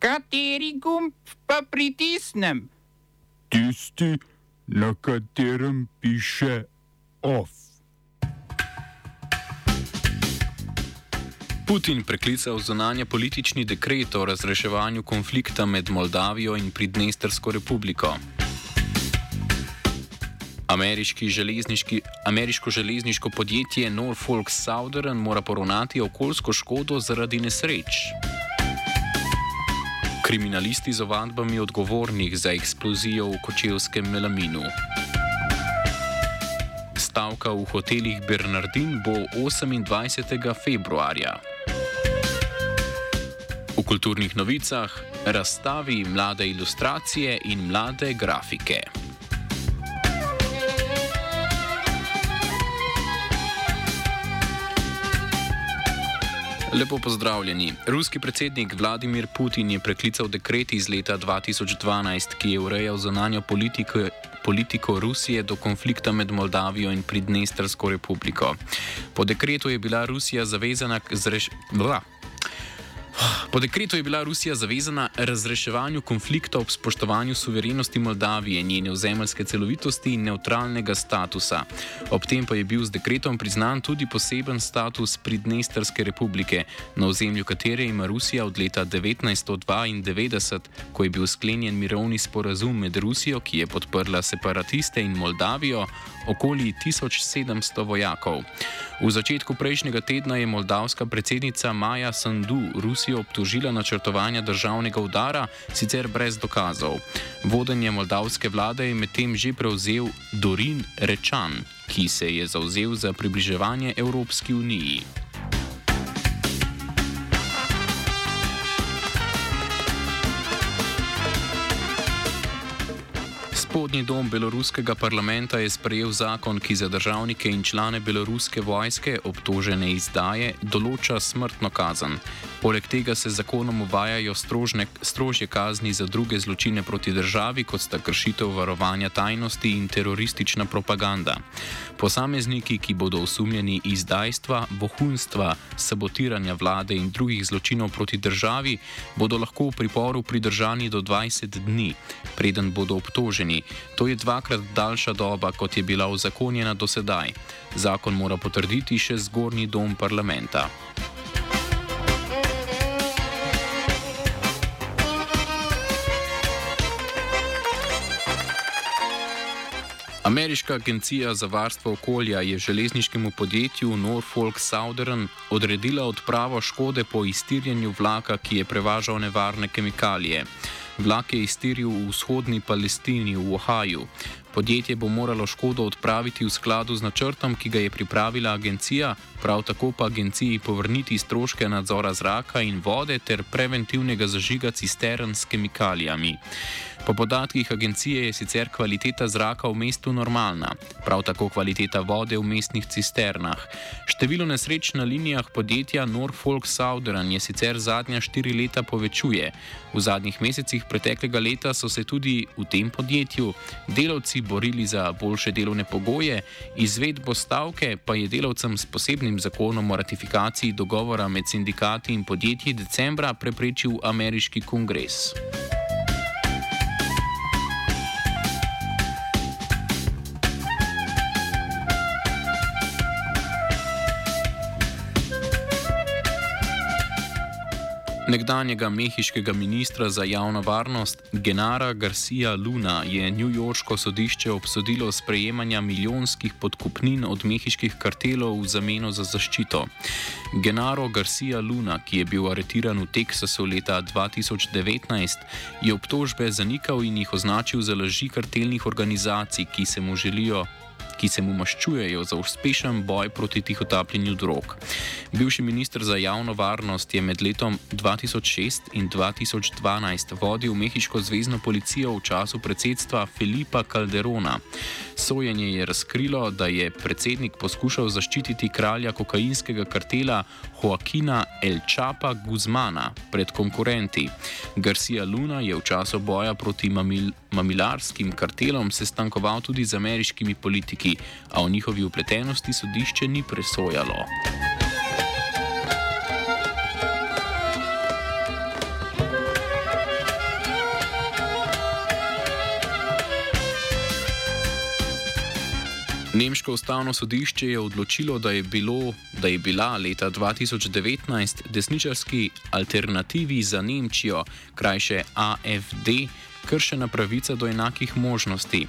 Kateri gumb pa pritisnem? Tisti, na katerem piše OF. Putin preklical zunanje politični dekret o razreševanju konflikta med Moldavijo in Pridnestrsko republiko. Ameriško železniško podjetje Norfolk Southern mora poravnati okoljsko škodo zaradi nesreč. Kriminalisti z ovadbami odgovornih za eksplozijo v kočevskem melaminu. Stavka v hotelih Bernardin bo 28. februarja. V kulturnih novicah razstavi mlade ilustracije in mlade grafike. Lepo pozdravljeni. Ruski predsednik Vladimir Putin je preklical dekret iz leta 2012, ki je urejal zunanjo politiko, politiko Rusije do konflikta med Moldavijo in Pridnestrsko republiko. Po dekretu je bila Rusija zavezana k zreševanju. Po dekretu je bila Rusija zavezana razreševanju konflikta ob spoštovanju suverenosti Moldavije, njene ozemeljske celovitosti in neutralnega statusa. Ob tem pa je bil z dekretom priznan tudi poseben status Pridnestrske republike, na ozemlju katere ima Rusija od leta 1992, ko je bil sklenjen mirovni sporazum med Rusijo, ki je podprla separatiste, in Moldavijo, okoli 1700 vojakov. V začetku prejšnjega tedna je moldavska predsednica Maja Sandu Rusijo obtožila načrtovanja državnega udara, sicer brez dokazov. Vodenje moldavske vlade je medtem že prevzel Dorin Rečan, ki se je zauzel za približevanje Evropski uniji. Spodnji dom beloruskega parlamenta je sprejel zakon, ki za državnike in člane beloruske vojske obtožene izdaje določa smrtno kazen. Poleg tega se zakonom uvajajo strožne, strožje kazni za druge zločine proti državi, kot sta kršitev varovanja tajnosti in teroristična propaganda. Posamezniki, ki bodo osumljeni izdajstva, vohunstva, sabotiranja vlade in drugih zločinov proti državi, bodo lahko v priporu pridržani do 20 dni, preden bodo obtoženi. To je dvakrat daljša doba, kot je bila uzakonjena do sedaj. Zakon mora potrditi še zgornji dom parlamenta. Ameriška agencija za varstvo okolja je železniškemu podjetju Norfolk Southern odredila odpravo škode po iztirjanju vlaka, ki je prevažal nevarne kemikalije. Vlak je iztiril v vzhodni Palestini, v Ohaju. Podjetje bo moralo škodo odpraviti v skladu z načrtom, ki ga je pripravila agencija, prav tako pa agenciji povrniti stroške nadzora zraka in vode ter preventivnega zažiga cistern s kemikalijami. Po podatkih agencije je sicer kvaliteta zraka v mestu normalna, prav tako kvaliteta vode v mestnih cisternah. Število nesreč na linijah podjetja Norfolk Southern je sicer zadnja štiri leta povečuje. V zadnjih mesecih preteklega leta so se tudi v tem podjetju delavci borili za boljše delovne pogoje, izvedbo stavke pa je delavcem s posebnim zakonom o ratifikaciji dogovora med sindikati in podjetji decembra preprečil ameriški kongres. Nekdanjega mehiškega ministra za javno varnost Genara Garcia Luna je Newyorško sodišče obsodilo sprejemanja milijonskih podkupnin od mehiških kartelov v zameno za zaščito. Genaro Garcia Luna, ki je bil aretiran v Teksasu leta 2019, je obtožbe zanikal in jih označil za laži kartelnih organizacij, ki se mu želijo ki se mu maščujejo za uspešen boj proti tihotapljenju drog. Bivši ministr za javno varnost je med letom 2006 in 2012 vodil mehiško zvezdno policijo v času predsedstva Filipa Calderona. Sojenje je razkrilo, da je predsednik poskušal zaščititi kralja kokainskega kartela Joaquina El Chapa Guzmana pred konkurenti. Garcia Luna je v času boja proti mamil, mamilarskim kartelom sestankoval tudi z ameriškimi politiki, a o njihovi upletenosti sodišče ni presojalo. Nemško ustavno sodišče je odločilo, da je, bilo, da je bila leta 2019 desničarski alternativi za Nemčijo, krajše AFD, kršena pravica do enakih možnosti.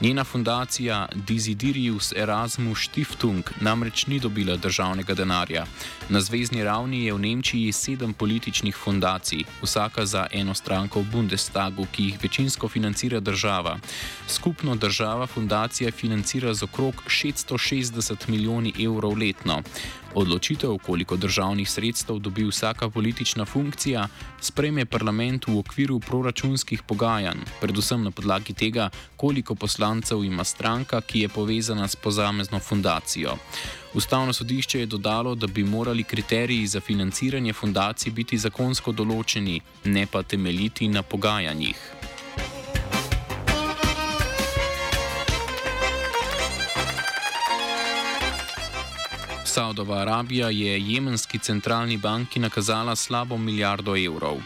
Njena fundacija Desiderius Erasmus Stiftung namreč ni dobila državnega denarja. Na zvezdni ravni je v Nemčiji sedem političnih fundacij, vsaka za eno stranko v Bundestagu, ki jih večinsko financira država. Skupno država fundacija financira z okrog 660 milijoni evrov letno. Odločitev, koliko državnih sredstev dobi vsaka politična funkcija, sprejme parlament v okviru proračunskih pogajanj, predvsem na podlagi tega, koliko poslancev ima stranka, ki je povezana s pozamezno fundacijo. Ustavno sodišče je dodalo, da bi morali kriteriji za financiranje fundacij biti zakonsko določeni, ne pa temeljiti na pogajanjih. Saudova Arabija je jemenski centralni banki nakazala slabo milijardo evrov.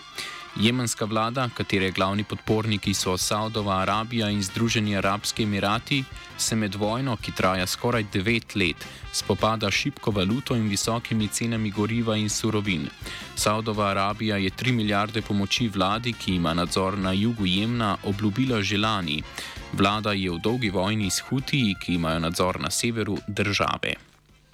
Jemenska vlada, katere glavni podporniki so Saudova Arabija in Združeni arabski emirati, se med vojno, ki traja skoraj devet let, spopada šibko valuto in visokimi cenami goriva in surovin. Saudova Arabija je 3 milijarde pomoči vladi, ki ima nadzor na jugu Jemna, obljubila že lani. Vlada je v dolgi vojni s Hutiji, ki imajo nadzor na severu države.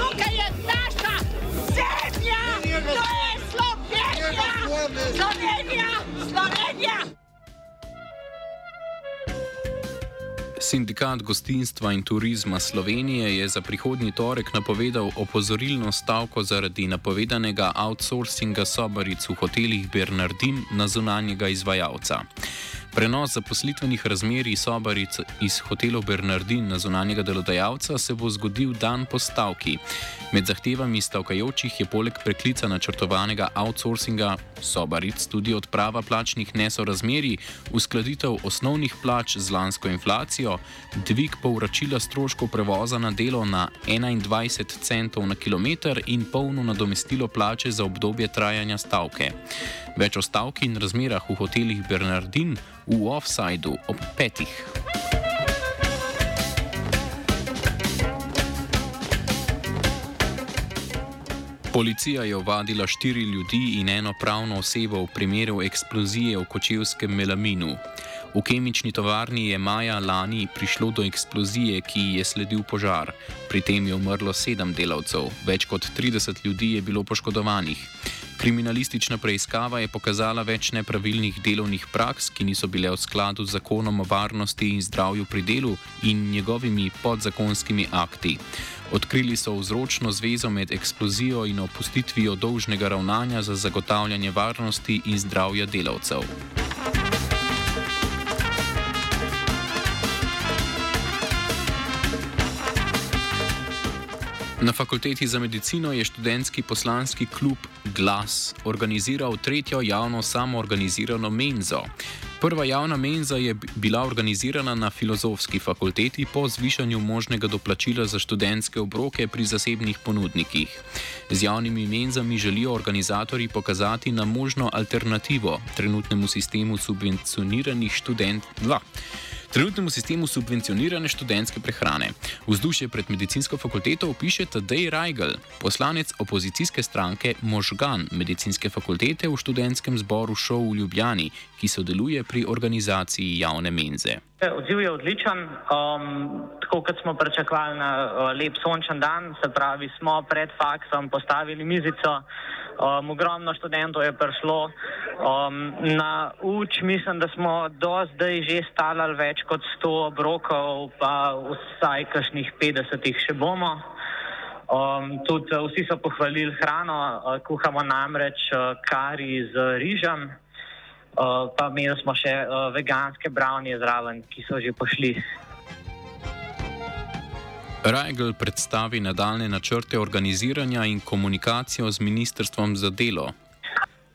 tukaj je naša zemlja, to je Slovenija, Slovenija, Slovenija. Sindikat gostinstva in turizma Slovenije je za prihodnji torek napovedal opozorilno stavko zaradi napovedanega outsourcinga sobaric v hotelih Bernardin na zunanjega izvajalca. Prenos zaposlitvenih razmerij sobaric iz hotelov Bernardin na zunanjega delodajalca se bo zgodil dan po stavki. Med zahtevami stavkajočih je poleg preklica načrtovanega outsourcinga sobaric tudi odprava plačnih nesorazmerij, uskladitev osnovnih plač z lansko inflacijo, dvig povračila stroškov prevoza na delo na 21 centov na kilometr in polno nadomestilo plače za obdobje trajanja stavke. Več o stavki in razmerah v hotelih Bernardin v offsajdu ob petih. Policija je ovadila štiri ljudi in eno pravno osebo v primeru eksplozije v kočevskem melaminu. V kemični tovarni je maja lani prišlo do eksplozije, ki je sledil požar. Pri tem je umrlo sedem delavcev, več kot 30 ljudi je bilo poškodovanih. Kriminalistična preiskava je pokazala več nepravilnih delovnih praks, ki niso bile v skladu z zakonom o varnosti in zdravju pri delu in njegovimi podzakonskimi akti. Odkrili so vzročno zvezo med eksplozijo in opustitvijo dolžnega ravnanja za zagotavljanje varnosti in zdravja delavcev. Na fakulteti za medicino je študentski poslanski klub Glas organiziral tretjo javno samoorganizirano menzo. Prva javna menza je bila organizirana na filozofski fakulteti po zvišanju možnega doplačila za študentske obroke pri zasebnih ponudnikih. Z javnimi menzami želijo organizatori pokazati na možno alternativo trenutnemu sistemu subvencioniranih študentov trenutnemu sistemu subvencionirane študentske prehrane. Vzdušje pred medicinsko fakulteto opiše Tadej Rajgel, poslanec opozicijske stranke Možgan medicinske fakultete v študentskem zboru Šov v Ljubljani, ki sodeluje pri organizaciji javne menze. Odziv je odličen, um, tako kot smo pričakovali na uh, lep sončen dan, se pravi, smo pred faksom postavili mizico, um, ogromno študentov je prišlo. Um, na uč mislim, da smo do zdaj že stalali več kot 100 obrokov, pa vsaj kakšnih 50 še bomo. Um, tudi uh, vsi so pohvalili hrano, uh, kuhamo namreč uh, kari z rižem. Uh, pa imeli smo še uh, veganske brownije zraven, ki so že pošli. Rajgl predstavi nadaljne načrte organiziranja in komunikacijo z Ministrstvom za delo.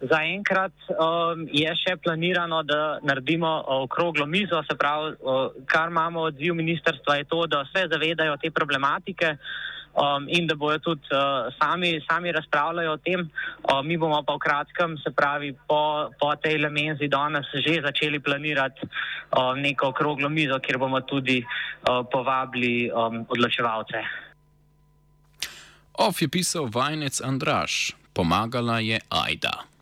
Zaenkrat um, je še planirano, da naredimo okroglo mizo, se pravi, uh, kar imamo odziv ministrstva, je to, da se zavedajo te problematike um, in da bojo tudi uh, sami, sami razpravljali o tem. Uh, mi bomo pa v kratkem, se pravi, po, po tej lemenzi danes že začeli planirati uh, neko okroglo mizo, kjer bomo tudi uh, povabili um, odločevalce. Of je pisal vajenec Andraš, pomagala je Aida.